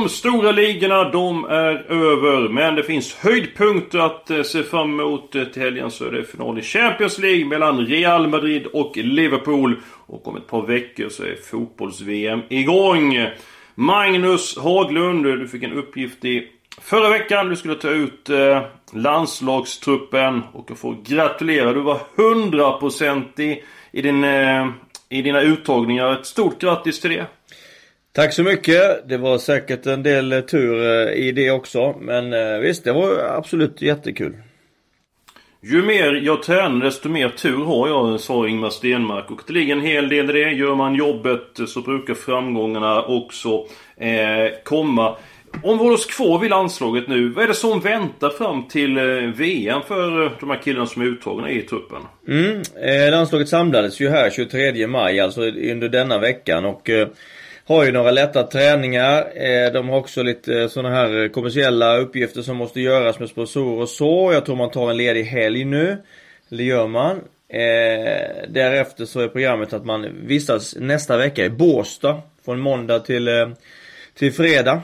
De stora ligorna, de är över. Men det finns höjdpunkter att eh, se fram emot. Eh, till helgen så är det final i Champions League mellan Real Madrid och Liverpool. Och om ett par veckor så är fotbolls-VM igång. Magnus Haglund, du fick en uppgift i förra veckan. Du skulle ta ut eh, landslagstruppen. Och jag får gratulera. Du var hundraprocentig i, din, i dina uttagningar. Ett stort grattis till det. Tack så mycket. Det var säkert en del eh, tur eh, i det också. Men eh, visst, det var absolut jättekul. Ju mer jag tränar desto mer tur har jag, sa Ingmar Stenmark. Och det ligger en hel del i det. Gör man jobbet så brukar framgångarna också eh, komma. Om vi håller oss kvar vid landslaget nu. Vad är det som väntar fram till VM för de här killarna som är uttagna i truppen? Mm, eh, landslaget samlades ju här 23 maj, alltså under denna veckan. Och eh, har ju några lätta träningar. Eh, de har också lite eh, sådana här eh, kommersiella uppgifter som måste göras med sponsorer och så. Jag tror man tar en ledig helg nu. Det gör man. Därefter så är programmet att man vistas nästa vecka i Båstad. Från måndag till, till fredag.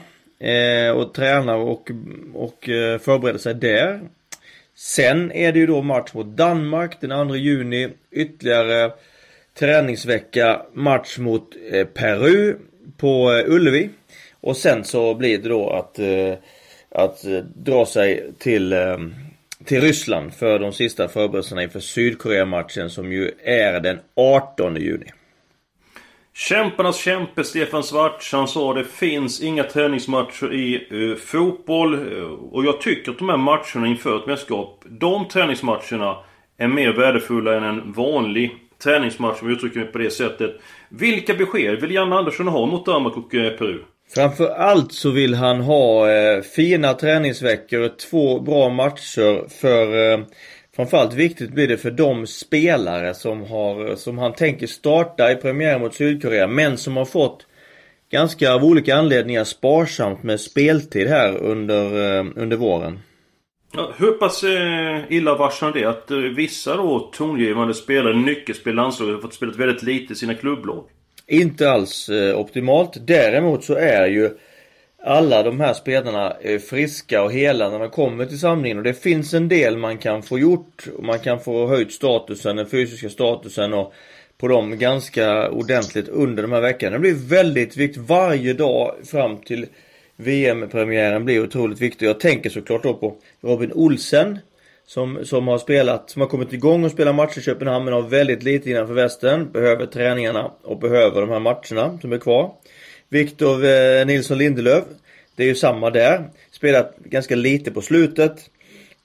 Och tränar och, och förbereder sig där. Sen är det ju då match mot Danmark den 2 juni. Ytterligare träningsvecka, match mot Peru på eh, Ullevi. Och sen så blir det då att, eh, att eh, dra sig till, till Ryssland för de sista förberedelserna inför Sydkorea-matchen som ju är den 18 juni. Kämparnas kämpe Stefan Svartz, han sa det finns inga träningsmatcher i uh, fotboll. Uh, och jag tycker att de här matcherna inför ett mästerskap, de träningsmatcherna är mer värdefulla än en vanlig träningsmatch om jag uttrycker mig på det sättet. Vilka besked vill Janne Andersson ha mot Danmark och eh, Peru? Framförallt så vill han ha eh, fina träningsveckor, två bra matcher för eh, Framförallt viktigt blir det för de spelare som har, som han tänker starta i premiären mot Sydkorea men som har fått ganska av olika anledningar sparsamt med speltid här under, eh, under våren. Ja, hur pass eh, illavarslande det att eh, vissa då tongivande spelare, nyckelspelare i landslaget har fått spela väldigt lite i sina klubblag? Inte alls eh, optimalt. Däremot så är ju alla de här spelarna eh, friska och hela när de kommer till samlingen och det finns en del man kan få gjort. Och man kan få höjt statusen, den fysiska statusen och på dem ganska ordentligt under de här veckorna. Det blir väldigt viktigt. Varje dag fram till VM-premiären blir otroligt viktig. Jag tänker såklart då på Robin Olsen. Som, som har spelat, som har kommit igång och spelat matcher i Köpenhamn men har väldigt lite innanför västen. Behöver träningarna och behöver de här matcherna som är kvar. Viktor eh, Nilsson Lindelöf. Det är ju samma där. Spelat ganska lite på slutet.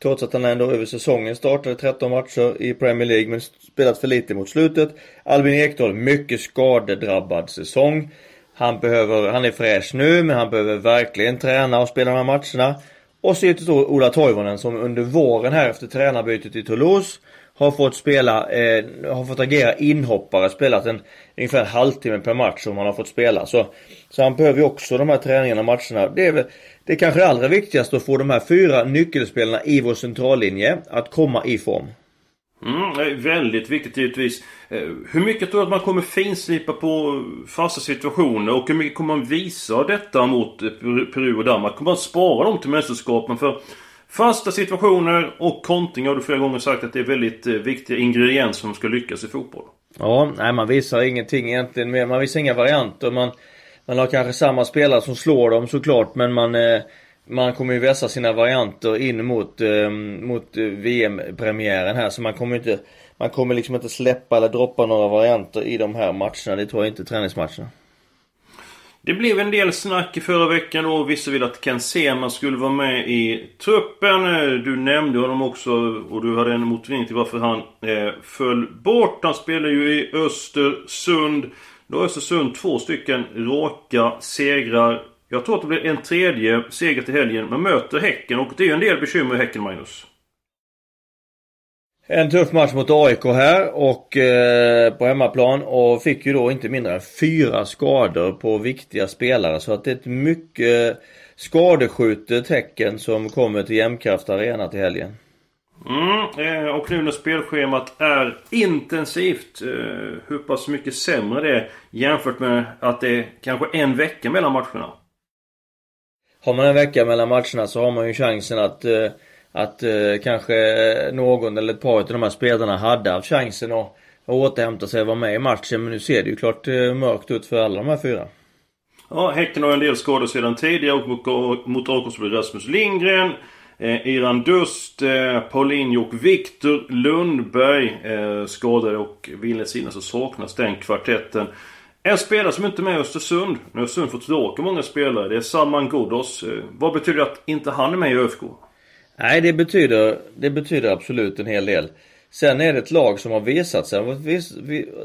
Trots att han ändå över säsongen startade 13 matcher i Premier League men spelat för lite mot slutet. Albin Ekdal, mycket skadedrabbad säsong. Han behöver, han är fräsch nu men han behöver verkligen träna och spela de här matcherna. Och så givetvis då Ola Toivonen som under våren här efter tränarbytet i Toulouse har fått spela, eh, har fått agera inhoppare, spelat en ungefär en halvtimme per match som han har fått spela. Så, så han behöver ju också de här träningarna och matcherna. Det är väl, det är kanske det allra viktigaste att få de här fyra nyckelspelarna i vår centrallinje att komma i form. Mm, det är väldigt viktigt givetvis. Eh, hur mycket tror du att man kommer finslipa på fasta situationer och hur mycket kommer man visa detta mot Peru och Danmark? Kommer man spara dem till mästerskapen? För fasta situationer och kontring har du flera gånger sagt att det är väldigt eh, viktiga ingredienser som ska lyckas i fotboll. Ja, nej man visar ingenting egentligen mer. Man visar inga varianter. Man, man har kanske samma spelare som slår dem såklart men man eh, man kommer ju vässa sina varianter in mot, eh, mot VM-premiären här så man kommer inte Man kommer liksom inte släppa eller droppa några varianter i de här matcherna. Det tror jag inte träningsmatcherna. Det blev en del snack i förra veckan och vissa ville att Ken Sema skulle vara med i truppen. Du nämnde honom också och du hade en motivering till varför han eh, föll bort. Han spelar ju i Östersund. Då har Östersund två stycken raka segrar. Jag tror att det blir en tredje seger till helgen. Man möter Häcken och det är ju en del bekymmer i Häcken, Magnus. En tuff match mot AIK här och eh, på hemmaplan och fick ju då inte mindre än fyra skador på viktiga spelare så att det är ett mycket skadeskjutet Häcken som kommer till Jämtkraft Arena till helgen. Mm, eh, och nu när spelschemat är intensivt. Eh, hur pass mycket sämre det är jämfört med att det är kanske en vecka mellan matcherna? Har man en vecka mellan matcherna så har man ju chansen att eh, att eh, kanske någon eller ett par av de här spelarna hade haft chansen att, att återhämta sig och vara med i matchen. Men nu ser det ju klart eh, mörkt ut för alla de här fyra. Ja, Häcken har en del skador sedan tidigare och mot, AIK blir Rasmus Lindgren. Eh, Iran Dust, eh, Paulinho och Viktor Lundberg eh, skadade och vill jag så saknas den kvartetten. En spelare som inte är med i Östersund. Nu har Östersund fått tillbaka många spelare. Det är Salman Ghoddos. Eh, vad betyder det att inte han är med i ÖFK? Nej, det betyder, det betyder absolut en hel del. Sen är det ett lag som har visat sig,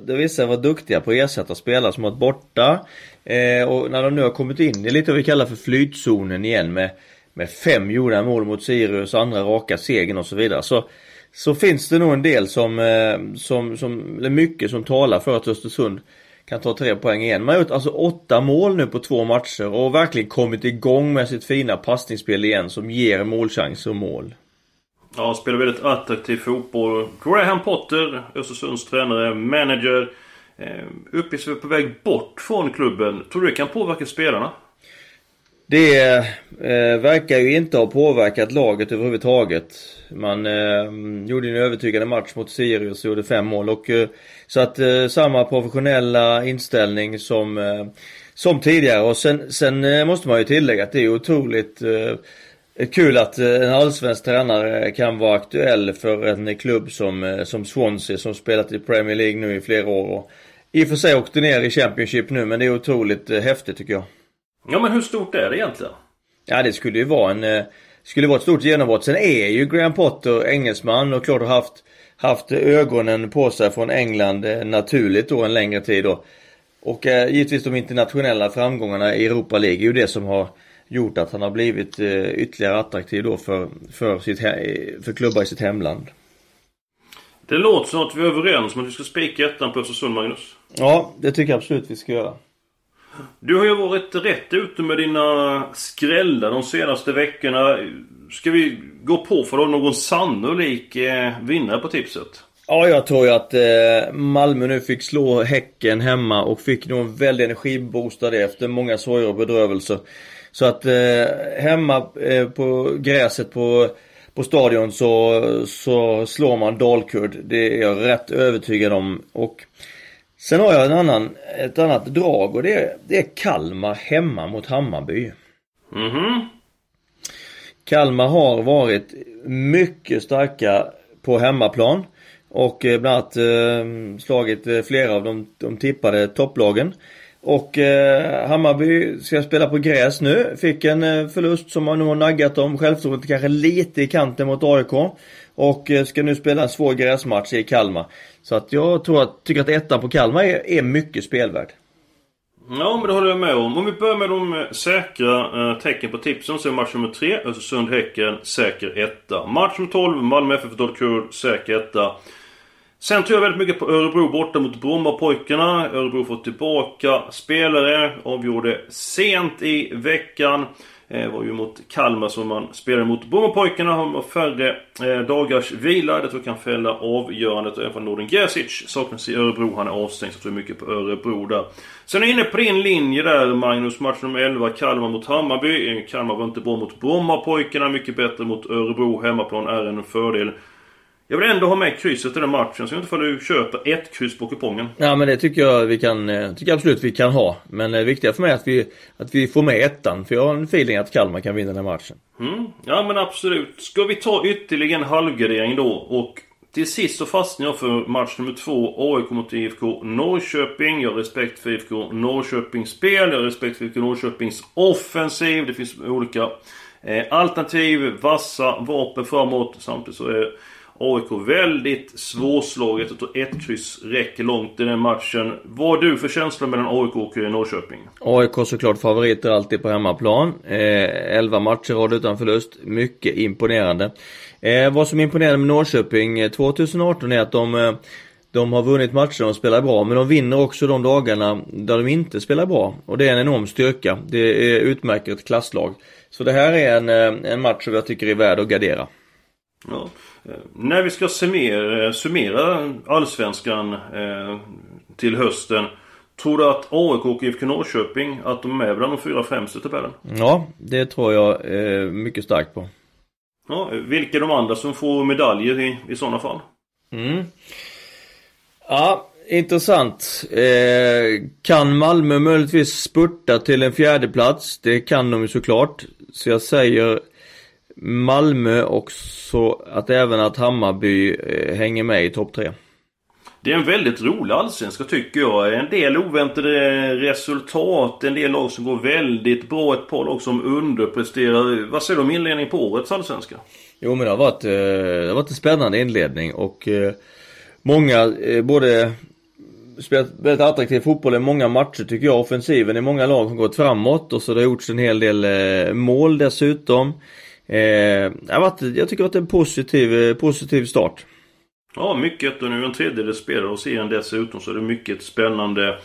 det visar sig vara duktiga på att ersätta spelare som varit borta. Eh, och när de nu har kommit in i lite vad vi kallar för flytzonen igen med, med fem gjorda mål mot Sirius, andra raka segern och så vidare. Så, så finns det nog en del som, eh, som, som, eller mycket som talar för att Östersund kan ta tre poäng igen. Man har gjort alltså åtta mål nu på två matcher och verkligen kommit igång med sitt fina passningsspel igen som ger målchanser och mål. Ja, spelar väldigt attraktiv fotboll. Graham Potter, Östersunds tränare, manager. Eh, uppges på väg bort från klubben. Tror du det kan påverka spelarna? Det eh, verkar ju inte ha påverkat laget överhuvudtaget. Man eh, gjorde en övertygande match mot Sirius och gjorde fem mål och eh, så att eh, samma professionella inställning som eh, som tidigare och sen, sen eh, måste man ju tillägga att det är otroligt Kul att en allsvensk tränare kan vara aktuell för en klubb som, som Swansea som spelat i Premier League nu i flera år. Och I och för sig åkte ner i Championship nu men det är otroligt häftigt tycker jag. Ja men hur stort är det egentligen? Ja det skulle ju vara en eh, Skulle vara ett stort genombrott. Sen är ju Graham Potter engelsman och klart har haft Haft ögonen på sig från England eh, naturligt då en längre tid då. Och eh, givetvis de internationella framgångarna i Europa League är ju det som har gjort att han har blivit eh, ytterligare attraktiv då för, för, sitt för klubbar i sitt hemland. Det låter som att vi är överens om att vi ska spika ettan på Östersund, Magnus. Ja, det tycker jag absolut vi ska göra. Du har ju varit rätt ute med dina skrällar de senaste veckorna. Ska vi gå på för någon sannolik eh, vinnare på tipset? Ja, jag tror ju att eh, Malmö nu fick slå Häcken hemma och fick nog en väldig energiboost efter många sorger och bedrövelser. Så att eh, hemma eh, på gräset på, på stadion så, så slår man Dalkurd. Det är jag rätt övertygad om. Och Sen har jag en annan, ett annat drag och det är, det är Kalmar hemma mot Hammarby. Mhm. Kalmar har varit mycket starka på hemmaplan. Och eh, bland annat eh, slagit eh, flera av de, de tippade topplagen. Och eh, Hammarby ska spela på gräs nu. Fick en eh, förlust som man nog har naggat dem. Självförtroendet kanske lite i kanten mot AIK. Och eh, ska nu spela en svår gräsmatch i Kalmar. Så att jag tror att, tycker att ettan på Kalmar är, är mycket spelvärd. Ja, men det håller jag med om. Om vi börjar med de eh, säkra eh, tecken på tipsen så är match nummer 3 Östersund-Häcken säker etta. Match nummer 12 Malmö FF Dalkurd säker etta. Sen tror jag väldigt mycket på Örebro borta mot Brommapojkarna. Örebro får tillbaka spelare. Avgjorde sent i veckan. Eh, var ju mot Kalmar som man spelade mot. Brommapojkarna har färre eh, dagars vila. Det tror jag kan fälla avgörandet. Även Norden Gerzic saknas i Örebro. Han är avstängd. Så jag tror mycket på Örebro där. Sen är jag inne på din linje där Magnus. Match nummer 11. Kalmar mot Hammarby. Eh, Kalmar var inte bra mot Brommapojkarna. Mycket bättre mot Örebro. Hemmaplan är en fördel. Jag vill ändå ha med krysset i den matchen, så jag inte om du köper ett kryss på kupongen. Ja men det tycker jag vi kan, eh, tycker absolut vi kan ha. Men det viktiga för mig är att vi, att vi får med ettan. För jag har en feeling att Kalmar kan vinna den här matchen. Mm, ja men absolut. Ska vi ta ytterligare en halvgardering då och till sist så fastnar jag för match nummer två, AIK mot IFK Norrköping. Jag har respekt för IFK Norrköpings spel, jag har respekt för IFK Norrköpings offensiv. Det finns olika eh, alternativ, vassa vapen framåt. Samtidigt så är AIK väldigt svårslaget. och ett kryss räcker långt i den matchen. Vad har du för känsla mellan AIK och Norrköping? AIK såklart favoriter alltid på hemmaplan. Eh, 11 matcher rad utan förlust. Mycket imponerande. Eh, vad som imponerade med Norrköping eh, 2018 är att de eh, de har vunnit matcher och spelar bra, men de vinner också de dagarna där de inte spelar bra. Och det är en enorm styrka. Det utmärker ett klasslag. Så det här är en, eh, en match som jag tycker är värd att gardera. Ja. När vi ska summera, summera Allsvenskan eh, till hösten. Tror du att AIK och IFK Norrköping, att de är bland de fyra främsta i tabellen? Ja, det tror jag eh, mycket starkt på. Ja, vilka är de andra som får medaljer i, i sådana fall? Mm. Ja, intressant. Eh, kan Malmö möjligtvis spurta till en fjärde plats? Det kan de ju såklart. Så jag säger Malmö och så att även att Hammarby eh, hänger med i topp tre. Det är en väldigt rolig allsvenska tycker jag. En del oväntade resultat, en del lag som går väldigt bra, ett par lag som underpresterar. Vad säger du om inledningen på årets allsvenska? Jo men det har varit, eh, det har varit en spännande inledning och eh, många, både spelat väldigt attraktiv fotboll i många matcher tycker jag. Offensiven i många lag har gått framåt och så det har gjorts en hel del mål dessutom. Eh, jag tycker det har varit en positiv, positiv start. Ja, mycket. Och nu är en tredjedel spelare hos serien dessutom så är det mycket spännande.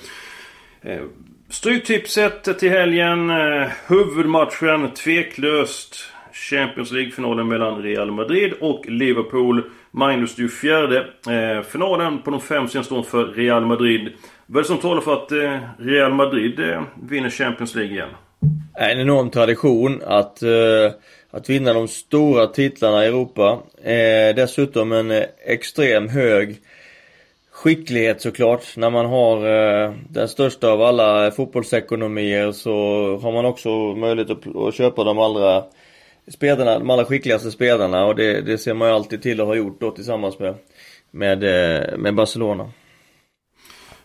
Eh, Stryktipset till helgen. Eh, huvudmatchen tveklöst. Champions League-finalen mellan Real Madrid och Liverpool. Magnus, du fjärde. Eh, finalen på de fem senaste åren för Real Madrid. Vad är det som talar för att eh, Real Madrid eh, vinner Champions League igen? En enorm tradition att, eh, att vinna de stora titlarna i Europa. Eh, dessutom en eh, extrem hög skicklighet såklart. När man har eh, den största av alla fotbollsekonomier så har man också möjlighet att, att köpa de allra spelarna, de allra skickligaste spelarna och det, det ser man ju alltid till att ha gjort då tillsammans med, med, eh, med Barcelona.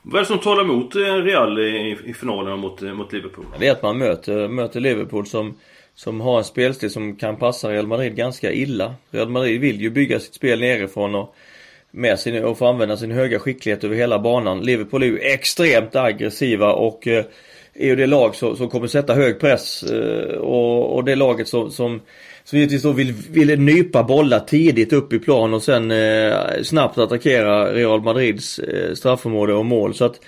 Vad är det som talar emot eh, Real i, i finalen mot, mot Liverpool? Det är att man möter, möter Liverpool som, som har en spelstil som kan passa Real Madrid ganska illa. Real Madrid vill ju bygga sitt spel nerifrån och med sin, och få använda sin höga skicklighet över hela banan. Liverpool är ju extremt aggressiva och eh, är ju det lag som, som kommer sätta hög press eh, och, och det laget som, som som givetvis då vill, vill nypa bollar tidigt upp i plan och sen eh, snabbt attackera Real Madrids eh, straffområde och mål. Så att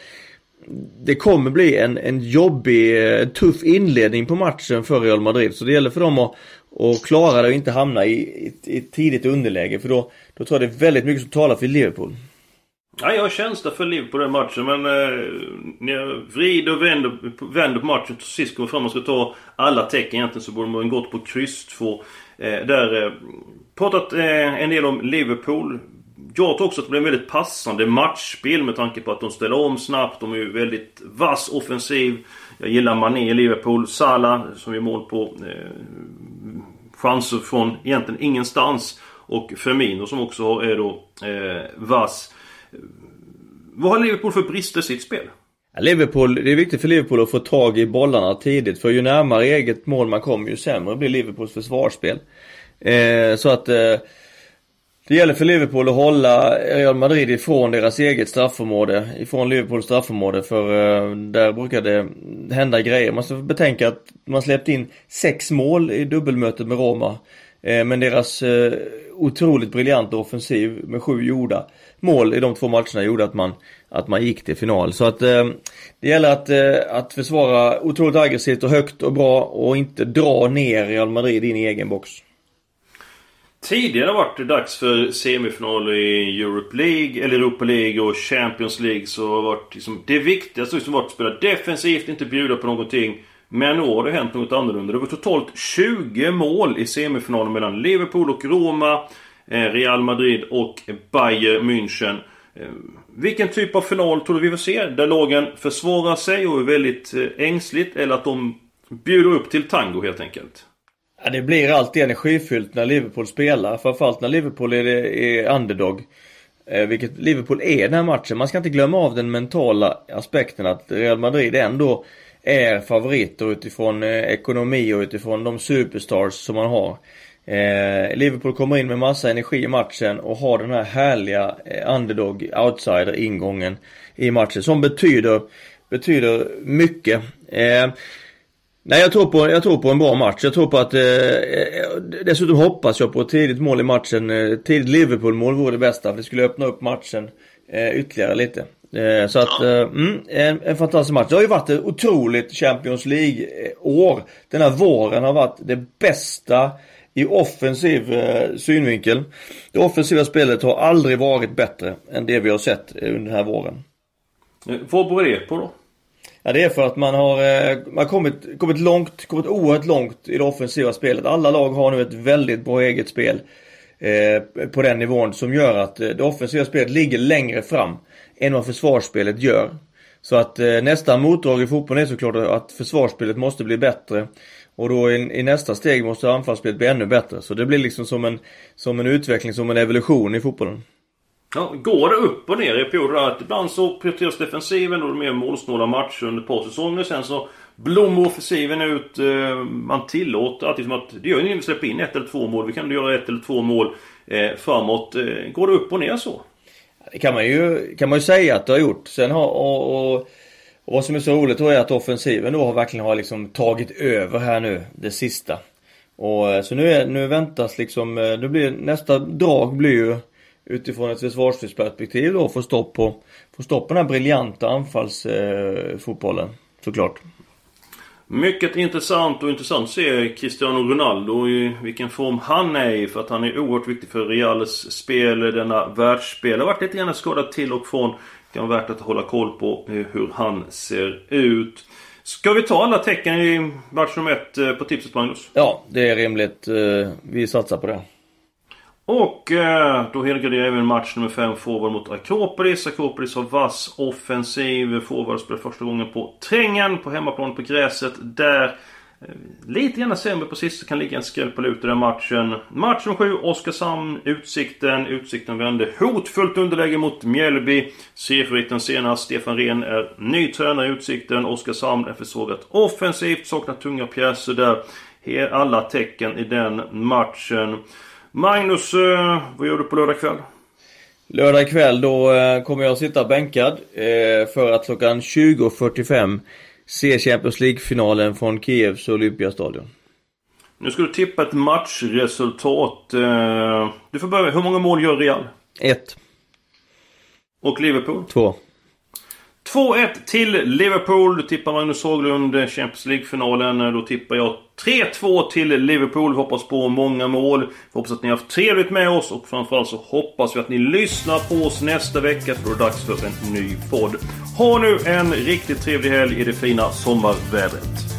det kommer bli en, en jobbig, eh, tuff inledning på matchen för Real Madrid. Så det gäller för dem att, att klara det och inte hamna i, i, i ett tidigt underläge. För då, då tror jag det är väldigt mycket som talar för Liverpool. Ja, jag har känsla för Liverpool på den matchen men eh, när jag vrider och vänder, vänder på matchen till sist kommer fram och ska ta alla tecken egentligen så borde man gått på kryss 2. Eh, där eh, pratat eh, en del om Liverpool. Jag tror också att det blir en väldigt passande matchspel med tanke på att de ställer om snabbt. De är ju väldigt vass offensiv. Jag gillar Mané i Liverpool. Salah som gör mål på eh, chanser från egentligen ingenstans. Och Firmino som också är då eh, vass. Vad har Liverpool för brister i sitt spel? Liverpool, det är viktigt för Liverpool att få tag i bollarna tidigt. För ju närmare eget mål man kommer ju sämre blir Liverpools försvarsspel. Eh, så att eh, det gäller för Liverpool att hålla Real Madrid ifrån deras eget straffområde. Ifrån Liverpools straffområde. För eh, där brukar det hända grejer. Man ska betänka att man släppte in sex mål i dubbelmötet med Roma. Eh, men deras eh, otroligt briljanta offensiv med sju gjorda mål i de två matcherna gjorde att man, att man gick till final. Så att eh, det gäller att, eh, att försvara otroligt aggressivt och högt och bra och inte dra ner Real Madrid in i egen box. Tidigare har varit det dags för semifinal i Europe League, eller Europa League och Champions League så har varit liksom, det viktigaste liksom varit att spela defensivt, inte bjuda på någonting. Men nu har det hänt något annorlunda. Det var totalt 20 mål i semifinalen mellan Liverpool och Roma. Eh, Real Madrid och Bayern München. Eh, vilken typ av final tror du vi får se? Där lagen försvarar sig och är väldigt eh, ängsligt eller att de bjuder upp till tango helt enkelt? Ja, det blir alltid energifyllt när Liverpool spelar. Framförallt när Liverpool är, är underdog. Eh, vilket Liverpool är den här matchen. Man ska inte glömma av den mentala aspekten att Real Madrid ändå är favoriter utifrån eh, ekonomi och utifrån de superstars som man har. Eh, Liverpool kommer in med massa energi i matchen och har den här härliga eh, underdog outsider ingången i matchen som betyder, betyder mycket. Eh, Nej jag tror, på, jag tror på en bra match. Jag tror på att... Eh, eh dessutom hoppas jag på ett tidigt mål i matchen. Eh, tidigt Liverpool-mål vore det bästa. För det skulle öppna upp matchen eh, ytterligare lite. Eh, så att, eh, mm, en, en fantastisk match. Det har ju varit ett otroligt Champions League-år. Den här våren har varit det bästa i offensiv eh, synvinkel. Det offensiva spelet har aldrig varit bättre än det vi har sett under den här våren. Vad beror det på då? Ja det är för att man har, eh, man har kommit, kommit långt, kommit oerhört långt i det offensiva spelet. Alla lag har nu ett väldigt bra eget spel eh, på den nivån som gör att eh, det offensiva spelet ligger längre fram än vad försvarsspelet gör. Så att eh, nästa motdrag i fotbollen är såklart att försvarsspelet måste bli bättre. Och då i, i, nästa steg måste anfallsspelet bli ännu bättre. Så det blir liksom som en, som en utveckling, som en evolution i fotbollen. Ja, går det upp och ner i perioder? Att ibland så prioriteras defensiven och det är mer målsnåla matcher under ett par säsonger. Sen så blommar offensiven ut. Eh, man tillåter alltid som att det gör ingen vi släpper in ett eller två mål. Vi kan göra ett eller två mål eh, framåt. Eh, går det upp och ner så? Det kan man ju, kan man ju säga att det har gjort. Sen har, och, och, och vad som är så roligt då är att offensiven då har verkligen har liksom tagit över här nu, det sista. Och så nu, är, nu väntas liksom, nu blir nästa drag blir ju utifrån ett försvarsperspektiv då få stopp på, få stopp på den här briljanta anfallsfotbollen. Eh, såklart. Mycket intressant och intressant att se Cristiano Ronaldo i vilken form han är i. För att han är oerhört viktig för Reals spel, denna världsspel. Har varit lite grann skadad till och från. Det kan vara värt att hålla koll på eh, hur han ser ut. Ska vi ta alla tecken i match nummer ett eh, på tipset Magnus? Ja, det är rimligt. Vi satsar på det. Och eh, då helgarderar även match nummer 5 forward mot Akropolis. Akropolis har vass offensiv. Forward spelar första gången på trängen på hemmaplan på gräset. Där eh, lite grann sämre på sist. Kan ligga en skräll på lut i den matchen. Match nummer 7 Oskarshamn. Utsikten. Utsikten vände hotfullt underläge mot Mjällby. Seriefavoriten senast. Stefan Rehn är ny tränare i Utsikten. Oskarshamn är försvagat offensivt. Saknar tunga pjäser där. Alla tecken i den matchen. Magnus, eh, vad gör du på lördag kväll? Lördag kväll då eh, kommer jag sitta bänkad eh, för att klockan 20.45 se Champions League-finalen från Kievs Olympiastadion. Nu ska du tippa ett matchresultat. Du får börja. Hur många mål gör Real? Ett. Och Liverpool? Två. 2-1 till Liverpool. Du tippar Magnus Haglund eh, Champions League-finalen. Eh, då tippar jag 3-2 till Liverpool. Vi hoppas på många mål. Vi hoppas att ni har haft trevligt med oss och framförallt så hoppas vi att ni lyssnar på oss nästa vecka för då är det dags för en ny podd. Ha nu en riktigt trevlig helg i det fina sommarvädret.